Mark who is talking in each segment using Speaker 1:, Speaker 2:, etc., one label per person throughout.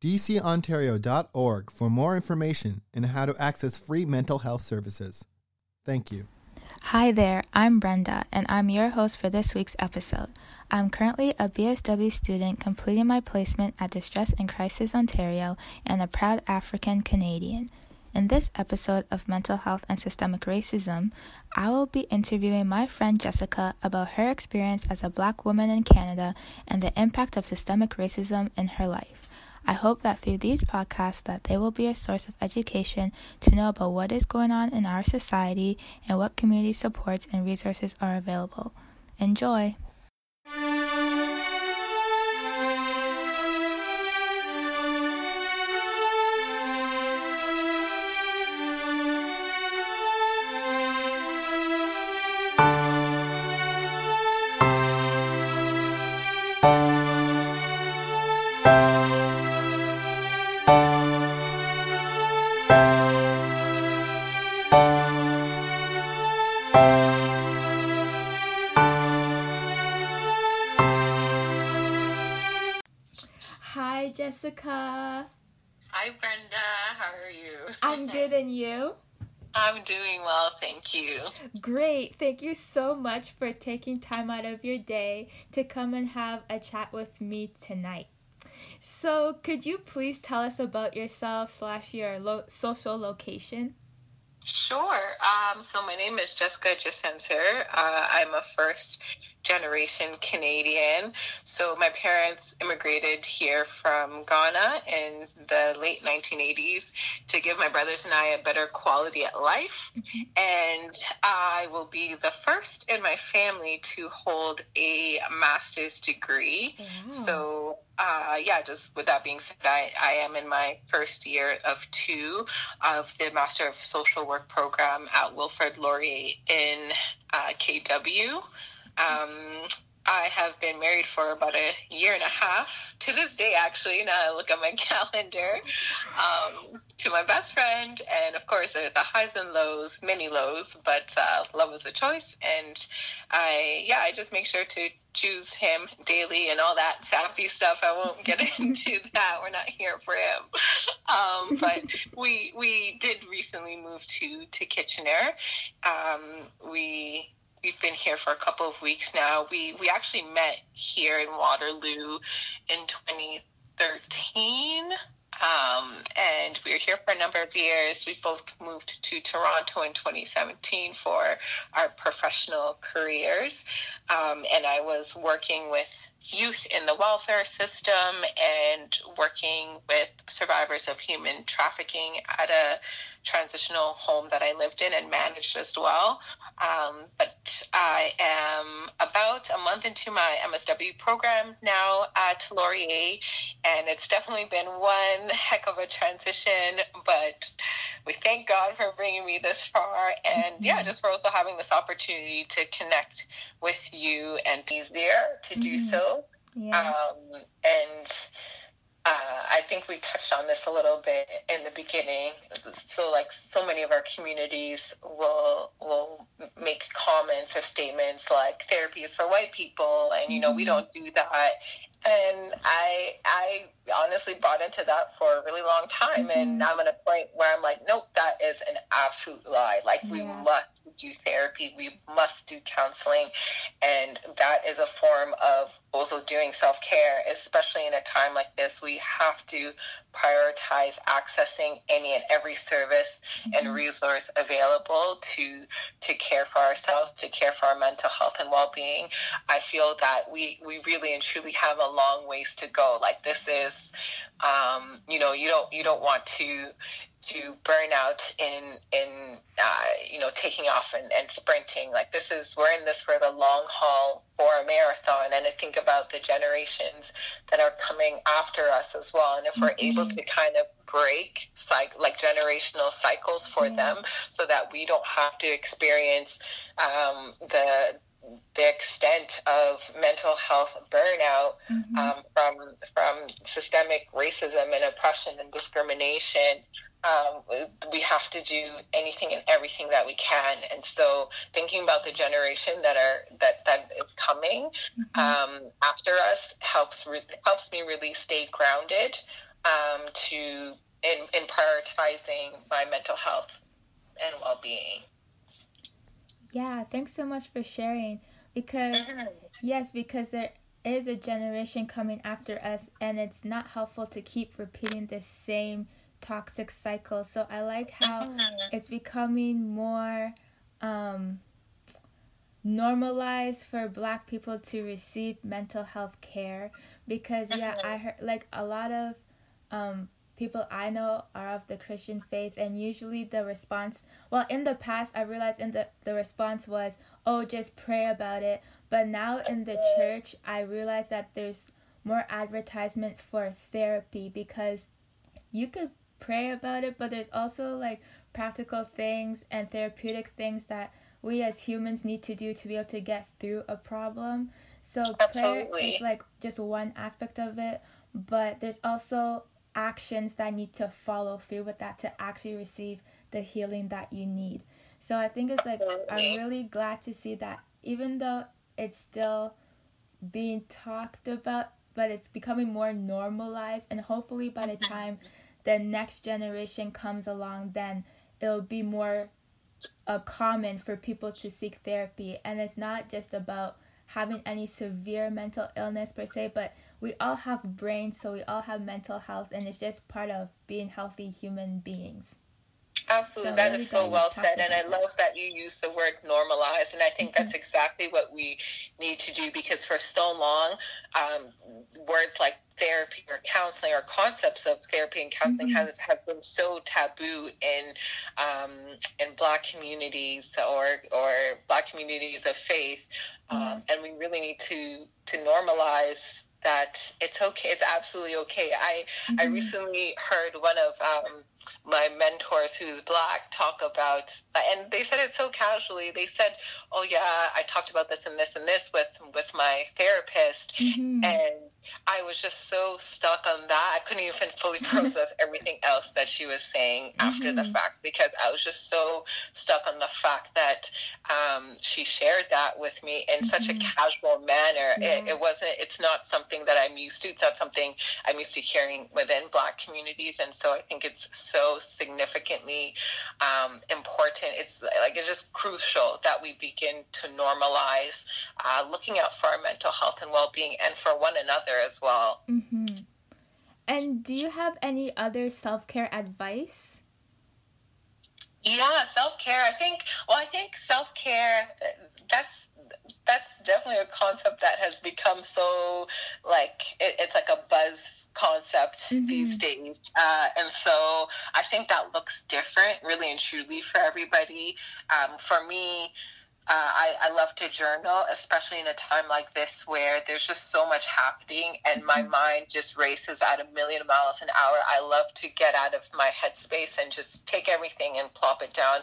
Speaker 1: dcontario.org, for more information and how to access free mental health services. Thank you.
Speaker 2: Hi there, I'm Brenda, and I'm your host for this week's episode. I'm currently a BSW student completing my placement at Distress and Crisis Ontario and a proud African Canadian. In this episode of Mental Health and Systemic Racism, I will be interviewing my friend Jessica about her experience as a black woman in Canada and the impact of systemic racism in her life. I hope that through these podcasts that they will be a source of education to know about what is going on in our society and what community supports and resources are available. Enjoy. I'm
Speaker 3: doing well, thank you.
Speaker 2: Great. Thank you so much for taking time out of your day to come and have a chat with me tonight. So, could you please tell us about yourself slash your lo- social location?
Speaker 3: Sure. Um, so my name is Jessica Jacenter. Uh, I'm a first generation Canadian. So my parents immigrated here from Ghana in the late 1980s to give my brothers and I a better quality at life. And I will be the first in my family to hold a master's degree.
Speaker 2: Wow.
Speaker 3: So uh, yeah, just with that being said, I, I am in my first year of two of the Master of Social Work program at Wilfrid Laurier in uh, KW. Um, I have been married for about a year and a half to this day, actually. Now I look at my calendar um, to my best friend, and of course, there's the highs and lows, many lows, but uh, love is a choice. And I, yeah, I just make sure to choose him daily and all that sappy stuff. I won't get into that. We're not here for him. Um, but we we did recently move to to Kitchener. Um, we we've been here for a couple of weeks now. We we actually met here in Waterloo in 2013. Um, and we were here for a number of years. We both moved to Toronto in 2017 for our professional careers. Um, and I was working with youth in the welfare system and working with survivors of human trafficking at a transitional home that I lived in and managed as well. Um, but I am about a month into my MSW program now at Laurier, and it's definitely been one heck of a transition. But we thank God for bringing me this far, and yeah, just for also having this opportunity to connect with you and easier to do
Speaker 2: Mhm.
Speaker 3: so.
Speaker 2: Yeah.
Speaker 3: Um, and uh, I think we touched on this a little bit in the beginning. So, like, so many of our communities will will make comments or statements like "therapy is for white people," and you know we
Speaker 2: Mhm.
Speaker 3: don't do that. And I I honestly bought into that for a really long time, and
Speaker 2: Mhm.
Speaker 3: I'm at a point where I'm like, nope, that is an absolute lie. Like, we must do therapy, we must do counseling, and that is a form of also doing self care, especially in a time like this. We have to prioritize accessing any and every service and
Speaker 2: Mhm.
Speaker 3: resource available to to care for ourselves, to care for our mental health and well being. I feel that we we really and truly have a long ways to go. Like this is, um, you know, you don't you don't want to to burn out in in uh, you know taking off and, and sprinting. Like this is we're in this for the long haul or a marathon, and I think about the generations that are coming after us as well. And if we're mm-hmm. able to kind of break like like generational cycles for yeah. them, so that we don't have to experience um, the the extent of mental health burnout mm-hmm. um, from from systemic racism and oppression and discrimination. Um, we have to do anything and everything that we can, and so thinking about the generation that are that that is coming mm-hmm. um, after us helps re- helps me really stay grounded um, to in in prioritizing my mental health and well being.
Speaker 2: Yeah, thanks so much for sharing. Because, yes, because there is a generation coming after us, and it's not helpful to keep repeating the same toxic cycle. So I like how it's becoming more um, normalized for Black people to receive mental health care. Because, yeah, I heard like a lot of um, people I know are of the Christian faith, and usually the response, well, in the past, I realized in the the response was, "Oh, just pray about it." But now in the church, I realize that there's more advertisement for therapy because you could pray about it, but there's also like practical things and therapeutic things that we as humans need to do to be able to get through a problem. So Absolutely. prayer is like just one aspect of it, but there's also actions that need to follow through with that to actually receive the healing that you need. So I think it's like I'm really glad to see that even though it's still being talked about, but it's becoming more normalized and hopefully by the mm-hmm. time the next generation comes along then it'll be more uh, common for people to seek therapy and it's not just about having any severe mental illness per se but we all have brains, so we all have mental health, and it's just part of being healthy human beings.
Speaker 3: Absolutely, so that is so well said, and I love that you use the word normalize, and I think mm-hmm. that's exactly what we need to do because for so long, um, words like therapy or counseling or concepts of therapy and counseling mm-hmm. have, have been so taboo in um, in Black communities or or Black communities of faith, um, mm-hmm. and we really need to to normalize that it's okay. It's absolutely okay. I mm-hmm. I recently heard one of um, my mentors who's black talk about, and they said it so casually. They said, "Oh yeah, I talked about this and this and this with with my therapist," mm-hmm. and I was just so stuck on that. I couldn't even fully process everything else that she was saying mm-hmm. after the mm-hmm. fact because I was just so stuck on the fact that um, she shared that with me in mm-hmm. such a mm-hmm. casual manner. Yeah. It, it, wasn't. It's not something that I'm used to. It's not something I'm used to hearing within Black communities, and so I think it's so significantly um, important. It's like it's just crucial that we begin to normalize uh, looking out for our mental health and well-being, and for one another as well.
Speaker 2: Mm-hmm. And do you have any other self care advice?
Speaker 3: Yeah, self care. I think. Well, I think self care. That's that's definitely a concept that has become so like it, it's like a buzz concept mm-hmm. these days. Uh, and so I think that looks different, really and truly, for everybody. Um, for me, uh, I, I love to journal, especially in a time like this where there's just so much happening and my mm-hmm. mind just races at a million miles an hour. I love to get out of my headspace and just take everything and plop it down,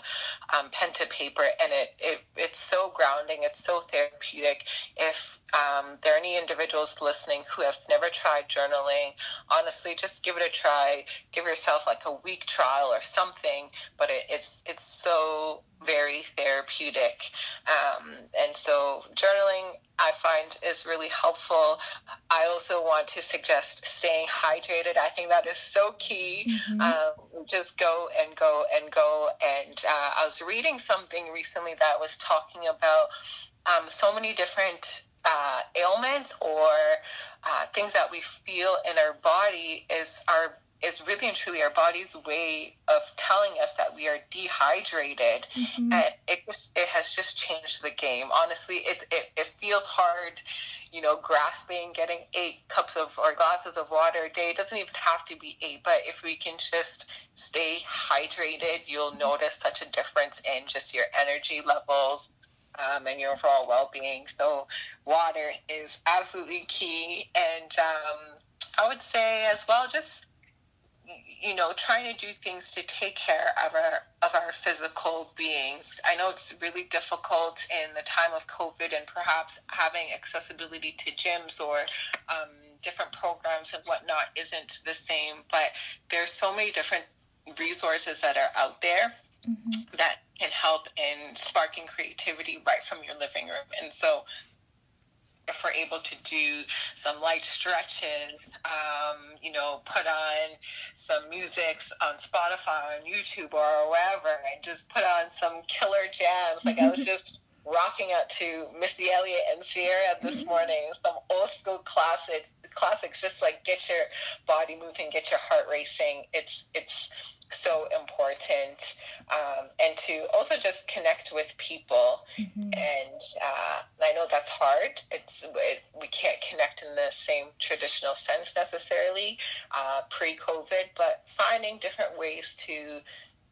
Speaker 3: um, pen to paper, and it, it it's so grounding. It's so therapeutic. If um, there are any individuals listening who have never tried journaling, honestly, just give it a try. Give yourself like a week trial or something. But it, it's it's so very therapeutic, um, and so journaling I find is really helpful. I also want to suggest staying hydrated. I think that is so key. Mm-hmm. Um, just go and go and go. And uh, I was reading something recently that was talking about um, so many different uh, ailments or uh, things that we feel in our body is our is really and truly our body's way of telling us that we are dehydrated. Mm-hmm. and it just it has just changed the game. Honestly it, it it feels hard you know grasping getting eight cups of or glasses of water a day. It doesn't even have to be eight but if we can just stay hydrated you'll mm-hmm. notice such a difference in just your energy levels um, and your overall well-being. So water is absolutely key. And um, i would say as well just you know, trying to do things to take care of our of our physical beings. I know it's really difficult in the time of COVID, and perhaps having accessibility to gyms or um, different programs and whatnot isn't the same. But there's so many different resources that are out there mm-hmm. that can help in sparking creativity right from your living room. And so if we're able to do some light stretches, um, you know, put on some music on Spotify, on YouTube, or wherever, and just put on some killer jams. Like I was just rocking out to Missy Elliott and Ciara this mm-hmm. morning, some old school classics, classics. Just like get your body moving, get your heart racing. It's it's so important um, and to also just connect with people mm-hmm. and uh, i know that's hard it's it, we can't connect in the same traditional sense necessarily uh, pre-covid but finding different ways to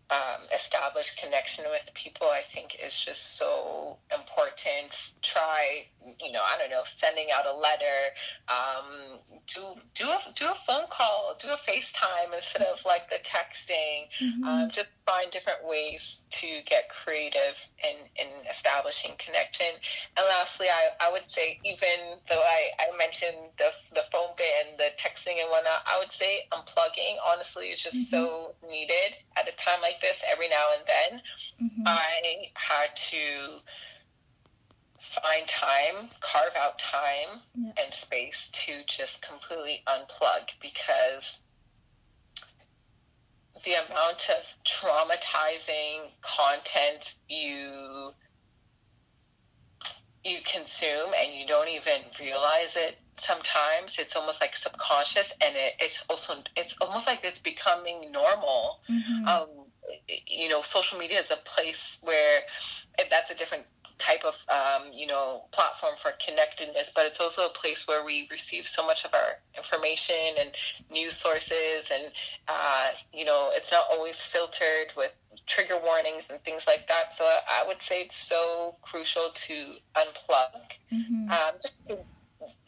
Speaker 3: um, establish connection with people, I think is just so important. Try, you know, I don't know, sending out a letter, um, do do a do a phone call, do a FaceTime instead of like the texting. Mm-hmm. Um, just find different ways to get creative in, in establishing connection. And lastly, I, I would say, even though I, I mentioned the, the phone bit and the texting and whatnot, I would say unplugging, honestly, is just mm-hmm. so needed at a time like this every now and then. Mm-hmm. I had to find time, carve out time yeah. and space to just completely unplug because the amount of traumatizing content you you consume and you don't even realize it sometimes it's almost like subconscious and it, it's also it's almost like it's becoming normal mm-hmm. um, you know social media is a place where that's a different type of um, you know platform for connectedness, but it's also a place where we receive so much of our information and news sources, and uh, you know it's not always filtered with trigger warnings and things like that. So I would say it's so crucial to unplug, mm-hmm. um, just to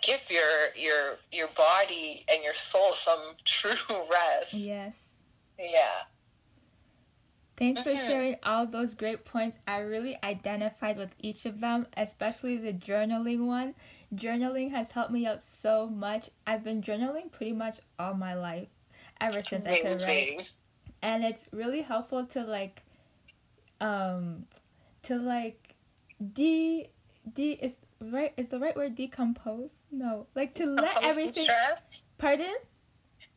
Speaker 3: give your your your body and your soul some true rest.
Speaker 2: Yes.
Speaker 3: Yeah.
Speaker 2: Thanks for sharing all those great points. I really identified with each of them, especially the journaling one. Journaling has helped me out so much. I've been journaling pretty much all my life, ever since. I could write. And it's really helpful to like, um, to like, de, de is right is the right word decompose? No, like to let everything. Pardon?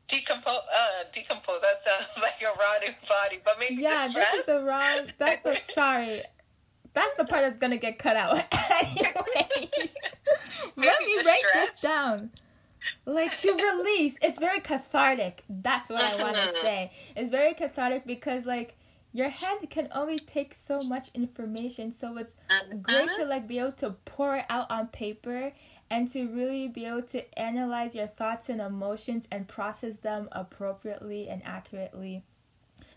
Speaker 3: Decompose. Uh, decompose. That sounds like a rotting body, but maybe
Speaker 2: yeah, this is the wrong. That's the sorry. That's the part that's gonna get cut out. Anyways, let me write this down. Like to release, it's very cathartic. That's what I want to say. It's very cathartic because like your head can only take so much information, so it's great to like be able to pour it out on paper and to really be able to analyze your thoughts and emotions and process them appropriately and accurately.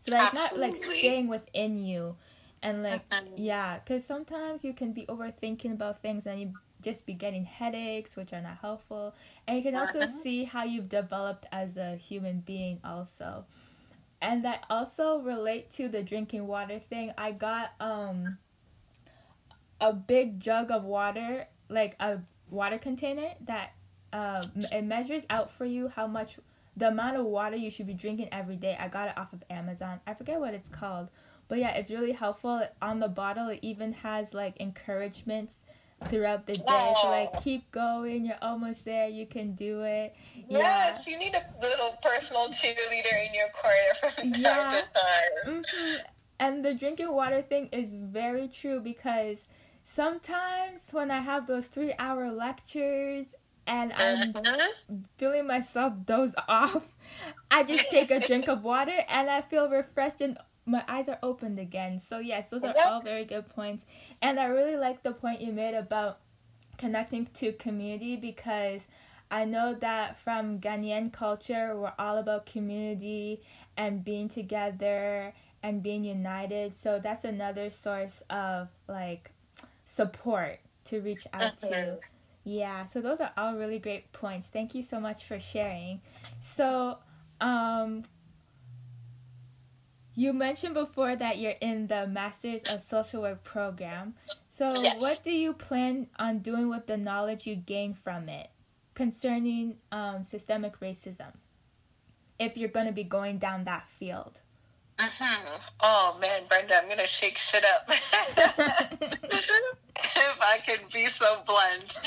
Speaker 2: So that Absolutely. it's not like staying within you and like yeah because sometimes you can be overthinking about things and you just be getting headaches which are not helpful. And you can also uh-huh. see how you've developed as a human being also. And that also relate to the drinking water thing. I got um a big jug of water like a water container that uh, it measures out for you how much the amount of water you should be drinking every day. I got it off of Amazon. I forget what it's called, but yeah, it's really helpful. On the bottle, it even has like encouragements throughout the day. So like keep going, you're almost there, you can do it.
Speaker 3: Yes, yeah. you need a little personal cheerleader in your corner from time yeah. to time.
Speaker 2: Mm-hmm. And the drinking water thing is very true because sometimes when I have those three hour lectures and I'm uh-huh. feeling myself doze off I just take a drink of water and I feel refreshed and my eyes are opened again. So yes, those are all very good points. And I really like the point you made about connecting to community because I know that from Ghanaian culture, we're all about community and being together and being united. So that's another source of like support to reach out to. Yeah, so those are all really great points. Thank you so much for sharing. So, um, you mentioned before that you're in the Masters of Social Work program. So, yes. what do you plan on doing with the knowledge you gain from it concerning um, systemic racism? If you're going to be going down that field.
Speaker 3: Mm-hmm. Oh man, Brenda, I'm gonna shake shit up. if I can be so blunt,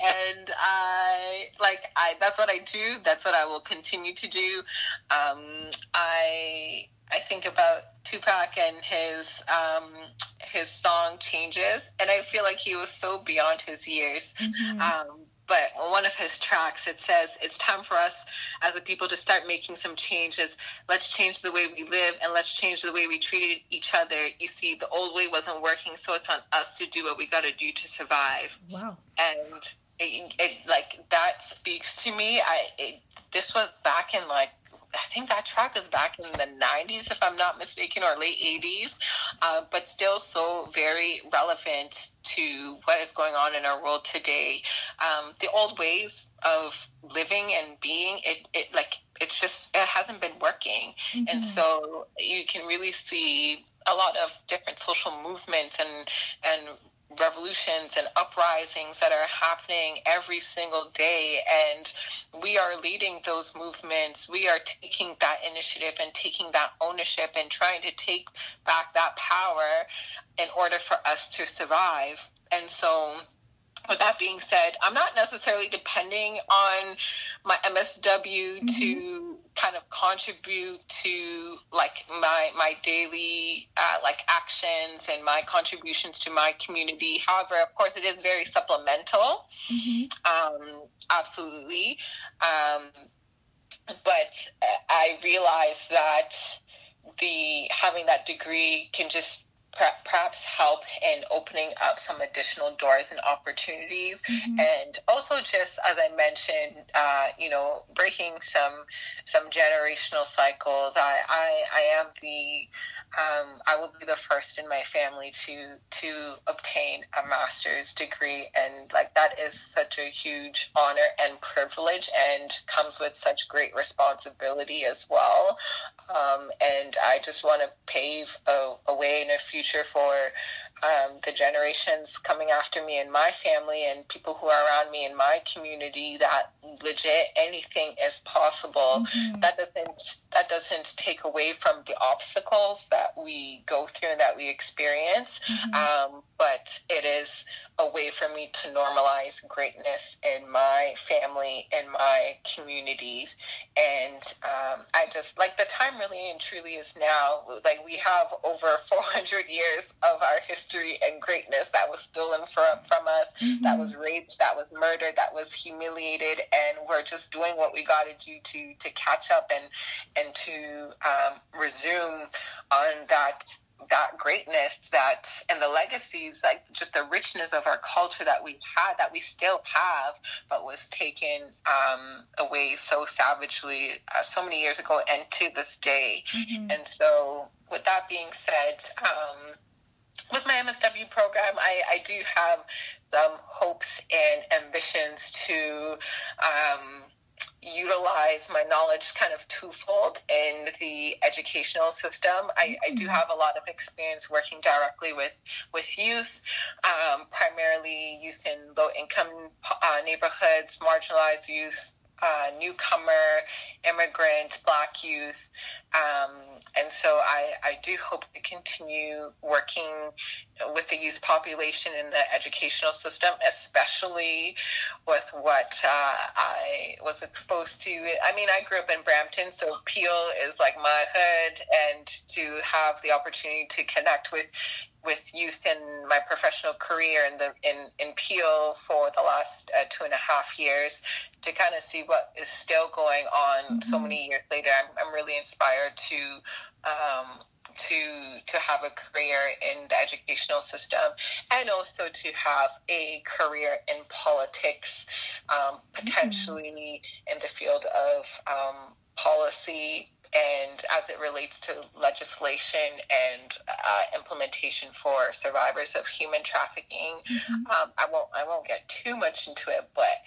Speaker 3: and I like I that's what I do. That's what I will continue to do. Um, I I think about Tupac and his um, his song changes, and I feel like he was so beyond his years. Mm-hmm. Um, but on one of his tracks, it says, It's time for us as a people to start making some changes. Let's change the way we live and let's change the way we treat each other. You see, the old way wasn't working, so it's on us to do what we got to do to survive.
Speaker 2: Wow.
Speaker 3: And it, it, like, that speaks to me. I, it, this was back in like I think that track is back in the 90s, if I'm not mistaken, or late 80s, uh, but still so very relevant to what is going on in our world today. Um, the old ways of living and being, it, it like, it's just, it hasn't been working. Mm-hmm. And so you can really see a lot of different social movements and, and revolutions and uprisings that are happening every single day. And we are leading those movements. We are taking that initiative and taking that ownership and trying to take back that power in order for us to survive. And so with that being said, I'm not necessarily depending on my MSW mm-hmm. to kind of contribute to like my my daily uh, like actions and my contributions to my community. However, of course, it is very supplemental. Mm-hmm. Um, absolutely, um, but I realize that the having that degree can just perhaps help in opening up some additional doors and opportunities mm-hmm. and also just as i mentioned uh, you know breaking some some generational cycles i i, I am the um, I will be the first in my family to to obtain a master's degree, and like that is such a huge honor and privilege, and comes with such great responsibility as well. Um, and I just want to pave a, a way in a future for um, the generations coming after me and my family and people who are around me in my community that legit anything is possible. Mm-hmm. That doesn't that doesn't take away from the obstacles that we go through and that we experience, mm-hmm. um, but it is a way for me to normalize greatness in my family and my communities. And um, I just like the time really and truly is now. Like we have over 400 years of our history and greatness that was stolen from, from us, mm-hmm. that was raped, that was murdered, that was humiliated, and we're just doing what we got to do to to catch up and and to um, resume on that that greatness that and the legacies like just the richness of our culture that we had that we still have but was taken um, away so savagely uh, so many years ago and to this day mm-hmm. and so with that being said um, with my MSW program, I, I do have some hopes and ambitions to um, utilize my knowledge kind of twofold in the educational system. I, I do mm-hmm. have a lot of experience working directly with with youth, um, primarily youth in low income uh, neighborhoods, marginalized youth, uh, newcomer, immigrant, black youth. Um, and so I, I do hope to continue working with the youth population in the educational system, especially with what uh, I was exposed to. I mean, I grew up in Brampton, so Peel is like my hood, and to have the opportunity to connect with with youth in my professional career in the in in Peel for the last uh, two and a half years to kind of see what is still going on mm-hmm. so many years later. I'm, I'm really inspired to um, to to have a career in the educational system and also to have a career in politics, um, mm-hmm. potentially mm-hmm. in the field of um, policy and as it relates to legislation and uh, implementation for survivors of human trafficking. Mm-hmm. Um, I won't I won't get too much into it, but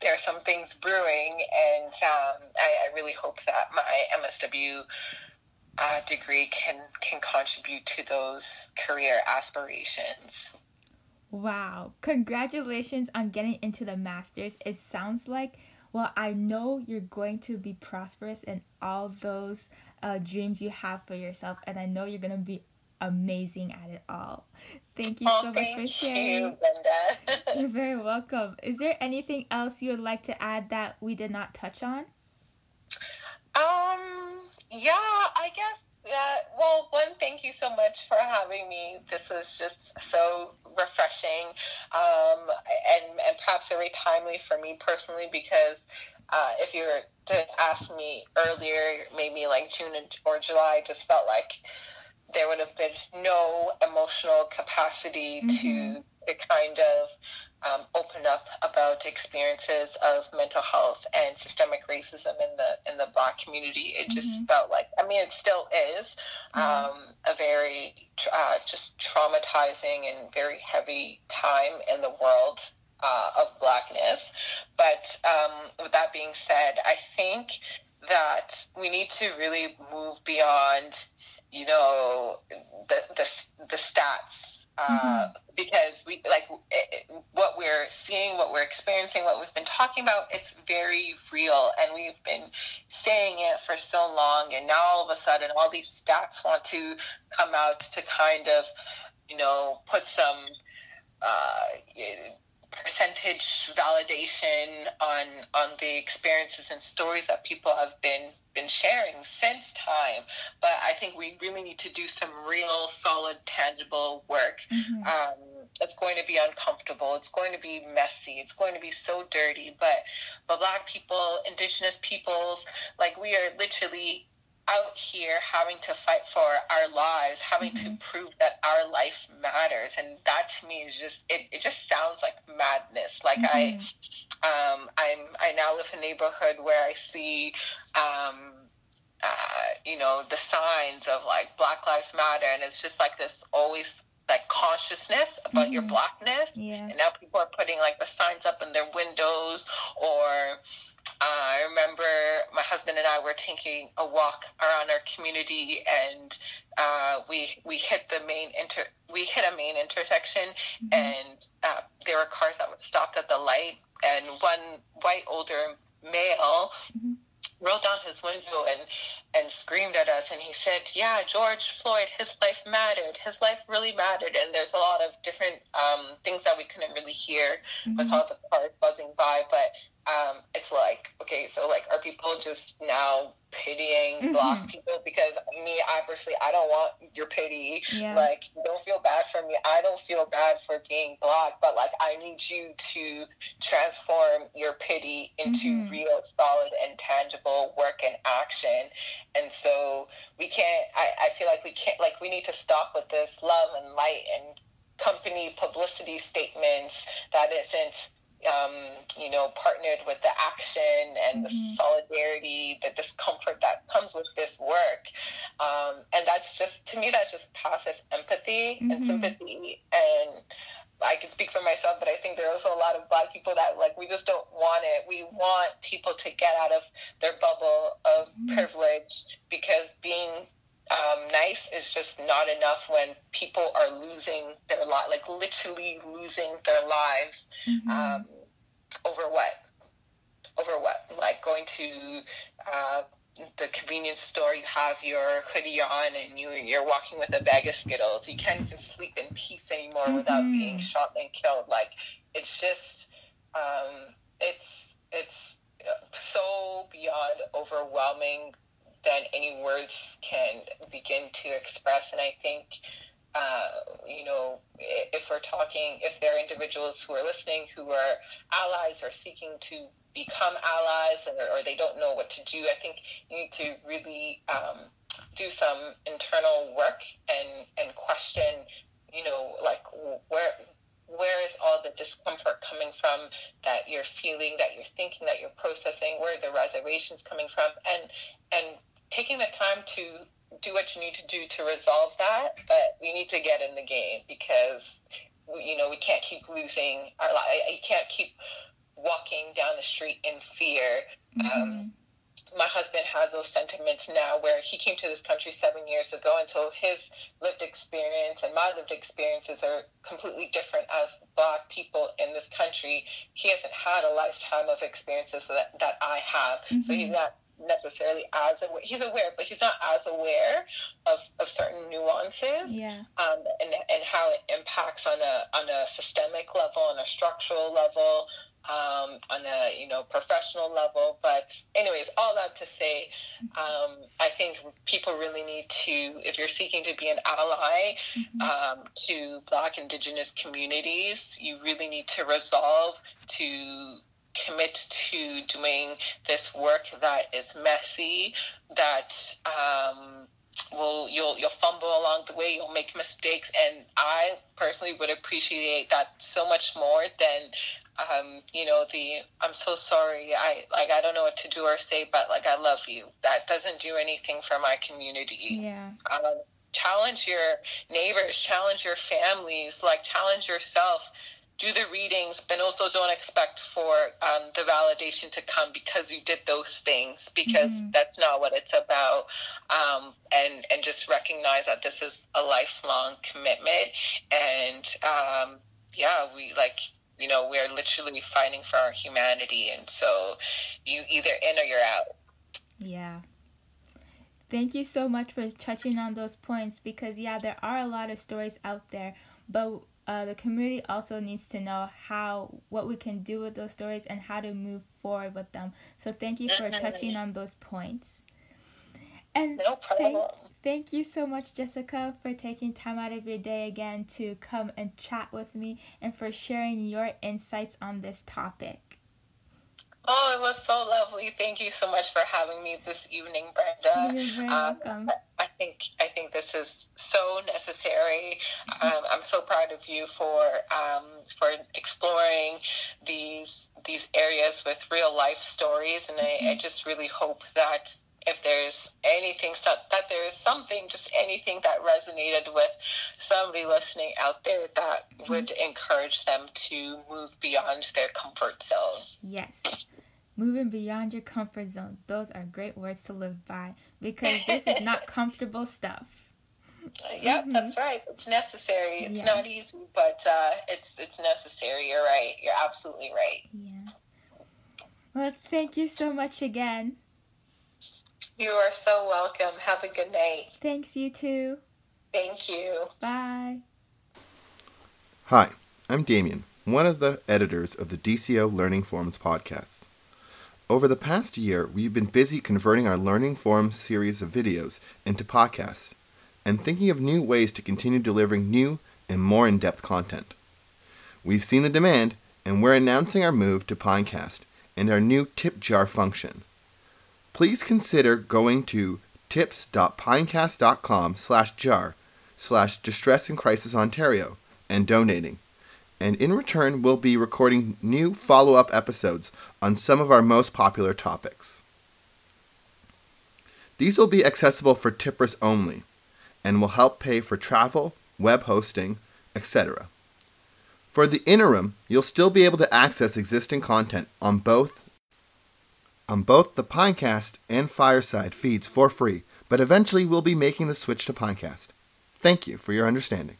Speaker 3: there are some things brewing, and um, I, I, really hope that my MSW. Uh, degree can can contribute to those career aspirations.
Speaker 2: Wow! Congratulations on getting into the masters. It sounds like well, I know you're going to be prosperous in all those uh, dreams you have for yourself, and I know you're going to be amazing at it all. Thank you
Speaker 3: oh,
Speaker 2: so
Speaker 3: much
Speaker 2: for sharing.
Speaker 3: You,
Speaker 2: you're very welcome. Is there anything else you would like to add that we did not touch on?
Speaker 3: Um, yeah, I guess yeah, well, one, thank you so much for having me. This was just so refreshing um, and, and perhaps very timely for me personally because uh, if you were to ask me earlier, maybe like June or July, just felt like there would have been no emotional capacity mm-hmm. to, to kind of um, open up about experiences of mental health and systemic racism in the in the Black community. It just mm-hmm. felt like, I mean, it still is mm-hmm. um, a very uh, just traumatizing and very heavy time in the world uh, of Blackness. But um, with that being said, I think that we need to really move beyond, you know, the the, the stats mm-hmm. because we like it, what we're seeing, what we're experiencing, what we've been talking about. It's very real, and we've been saying it for so long, and now all of a sudden, all these stats want to come out to kind of, you know, put some. Uh, percentage validation on on the experiences and stories that people have been been sharing since time. But I think we really need to do some real, solid, tangible work. Mm-hmm. Um, it's going to be uncomfortable. It's going to be messy. It's going to be so dirty. But but Black people, Indigenous peoples, like we are literally out here having to fight for our lives, having mm-hmm. to prove that our life matters, and that to me is just it. It just sounds like madness. Like mm-hmm. I, um, I'm I now live in a neighborhood where I see. Um, uh, you know the signs of like Black Lives Matter, and it's just like this always like consciousness about mm-hmm. your blackness,
Speaker 2: yeah.
Speaker 3: and now people are putting like the signs up in their windows or uh, I remember my husband and I were taking a walk around our community, and uh, we we hit the main inter we hit a main intersection, mm-hmm. and uh, there were cars that stopped at the light, and one white older male. Mm-hmm rolled down his window and and screamed at us and he said yeah george floyd his life mattered his life really mattered and there's a lot of different um, things that we couldn't really hear mm-hmm. with all the cars buzzing by but um, it's like, okay, so like, are people just now pitying mm-hmm. black people? Because me, I personally, I don't want your pity. Yeah. Like, don't feel bad for me. I don't feel bad for being black, but like, I need you to transform your pity into mm-hmm. real, solid, and tangible work and action. And so we can't, I, I feel like we can't, like, we need to stop with this love and light and company publicity statements that isn't um, you know, partnered with the action and the mm-hmm. solidarity, the discomfort that comes with this work. Um, and that's just, to me, that's just passive empathy mm-hmm. and sympathy. And I can speak for myself, but I think there are also a lot of black people that, like, we just don't want it. We want people to get out of their bubble of mm-hmm. privilege because being um, nice is just not enough when people are losing their life, like literally losing their lives mm-hmm. um, over what? Over what? Like going to, uh, the convenience store, you have your hoodie on, and you you're walking with a bag of Skittles. You can't even sleep in peace anymore mm-hmm. without being shot and killed. Like it's just, um, it's it's so beyond overwhelming than any words can begin to express. And I think, uh, you know, if we're talking, if there are individuals who are listening who are allies or seeking to become allies or, or they don't know what to do, I think you need to really um, do some internal work and, and question, you know, like where where is all the discomfort coming from that you're feeling, that you're thinking, that you're processing? Where are the reservations coming from? And and taking the time to do what you need to do to resolve that. But we need to get in the game because you know we can't keep losing our life. You can't keep walking down the street in fear. Mm-hmm. Um, my husband has those sentiments now where he came to this country seven years ago and so his lived experience and my lived experiences are completely different as black people in this country he hasn't had a lifetime of experiences that, that i have mm-hmm. so he's not necessarily as aware he's aware but he's not as aware of, of certain nuances
Speaker 2: yeah.
Speaker 3: um, and, and how it impacts on a on a systemic level on a structural level um, on a you know professional level. But anyways, all that to say, um, I think people really need to, if you're seeking to be an ally mm-hmm. um, to Black Indigenous communities, you really need to resolve to commit to doing this work that is messy, that um, will you'll you'll fumble along the way, you'll make mistakes, and I personally would appreciate that so much more than um, you know, the I'm so sorry, I like I don't know what to do or say, but like I love you. That doesn't do anything for my community.
Speaker 2: Yeah.
Speaker 3: Um, challenge your neighbors, challenge your families, like challenge yourself. Do the readings, but also don't expect for um, the validation to come because you did those things, because mm-hmm. that's not what it's about. Um, and and just recognize that this is a lifelong commitment. And um, yeah, we like you know, we're literally fighting for our humanity. And so you either in or you're out.
Speaker 2: Yeah. Thank you so much for touching on those points because, yeah, there are a lot of stories out there, but uh, the community also needs to know how, what we can do with those stories and how to move forward with them. So, thank you for mm-hmm. touching on those points. And
Speaker 3: no problem.
Speaker 2: Thank, Thank you so much, Jessica, for taking time out of your day again to come and chat with me and for sharing your insights on this topic.
Speaker 3: Oh, it was so lovely. Thank you so much for having me this evening, Brenda.
Speaker 2: You're very um, welcome.
Speaker 3: I think I think this is so necessary. Um, I'm so proud of you for um, for exploring these these areas with real life stories, and I, I mm-hmm. just really hope that if there's anything that there is something just anything that resonated with somebody listening out there that mm-hmm. would encourage them to move beyond their comfort zone
Speaker 2: yes moving beyond your comfort zone those are great words to live by because this is not comfortable stuff
Speaker 3: Yep, mm-hmm. that's right. It's necessary. It's yeah. not easy, but uh, it's it's necessary. You're right. You're absolutely right.
Speaker 2: Yeah. Well, thank you so much again.
Speaker 3: You are so welcome. Have a good night.
Speaker 2: Thanks, you too.
Speaker 3: Thank you.
Speaker 2: Bye.
Speaker 1: Hi, I'm Damien, one of the editors of the DCO Learning Forums podcast. Over the past year, we've been busy converting our Learning Forums series of videos into podcasts and thinking of new ways to continue delivering new and more in depth content. We've seen the demand, and we're announcing our move to Pinecast and our new tip jar function please consider going to tips.pinecast.com slash jar slash distress and crisis Ontario and donating. And in return, we'll be recording new follow up episodes on some of our most popular topics. These will be accessible for tippers only and will help pay for travel, web hosting, etc. For the interim, you'll still be able to access existing content on both on both the Pinecast and Fireside feeds for free, but eventually we'll be making the switch to Pinecast. Thank you for your understanding.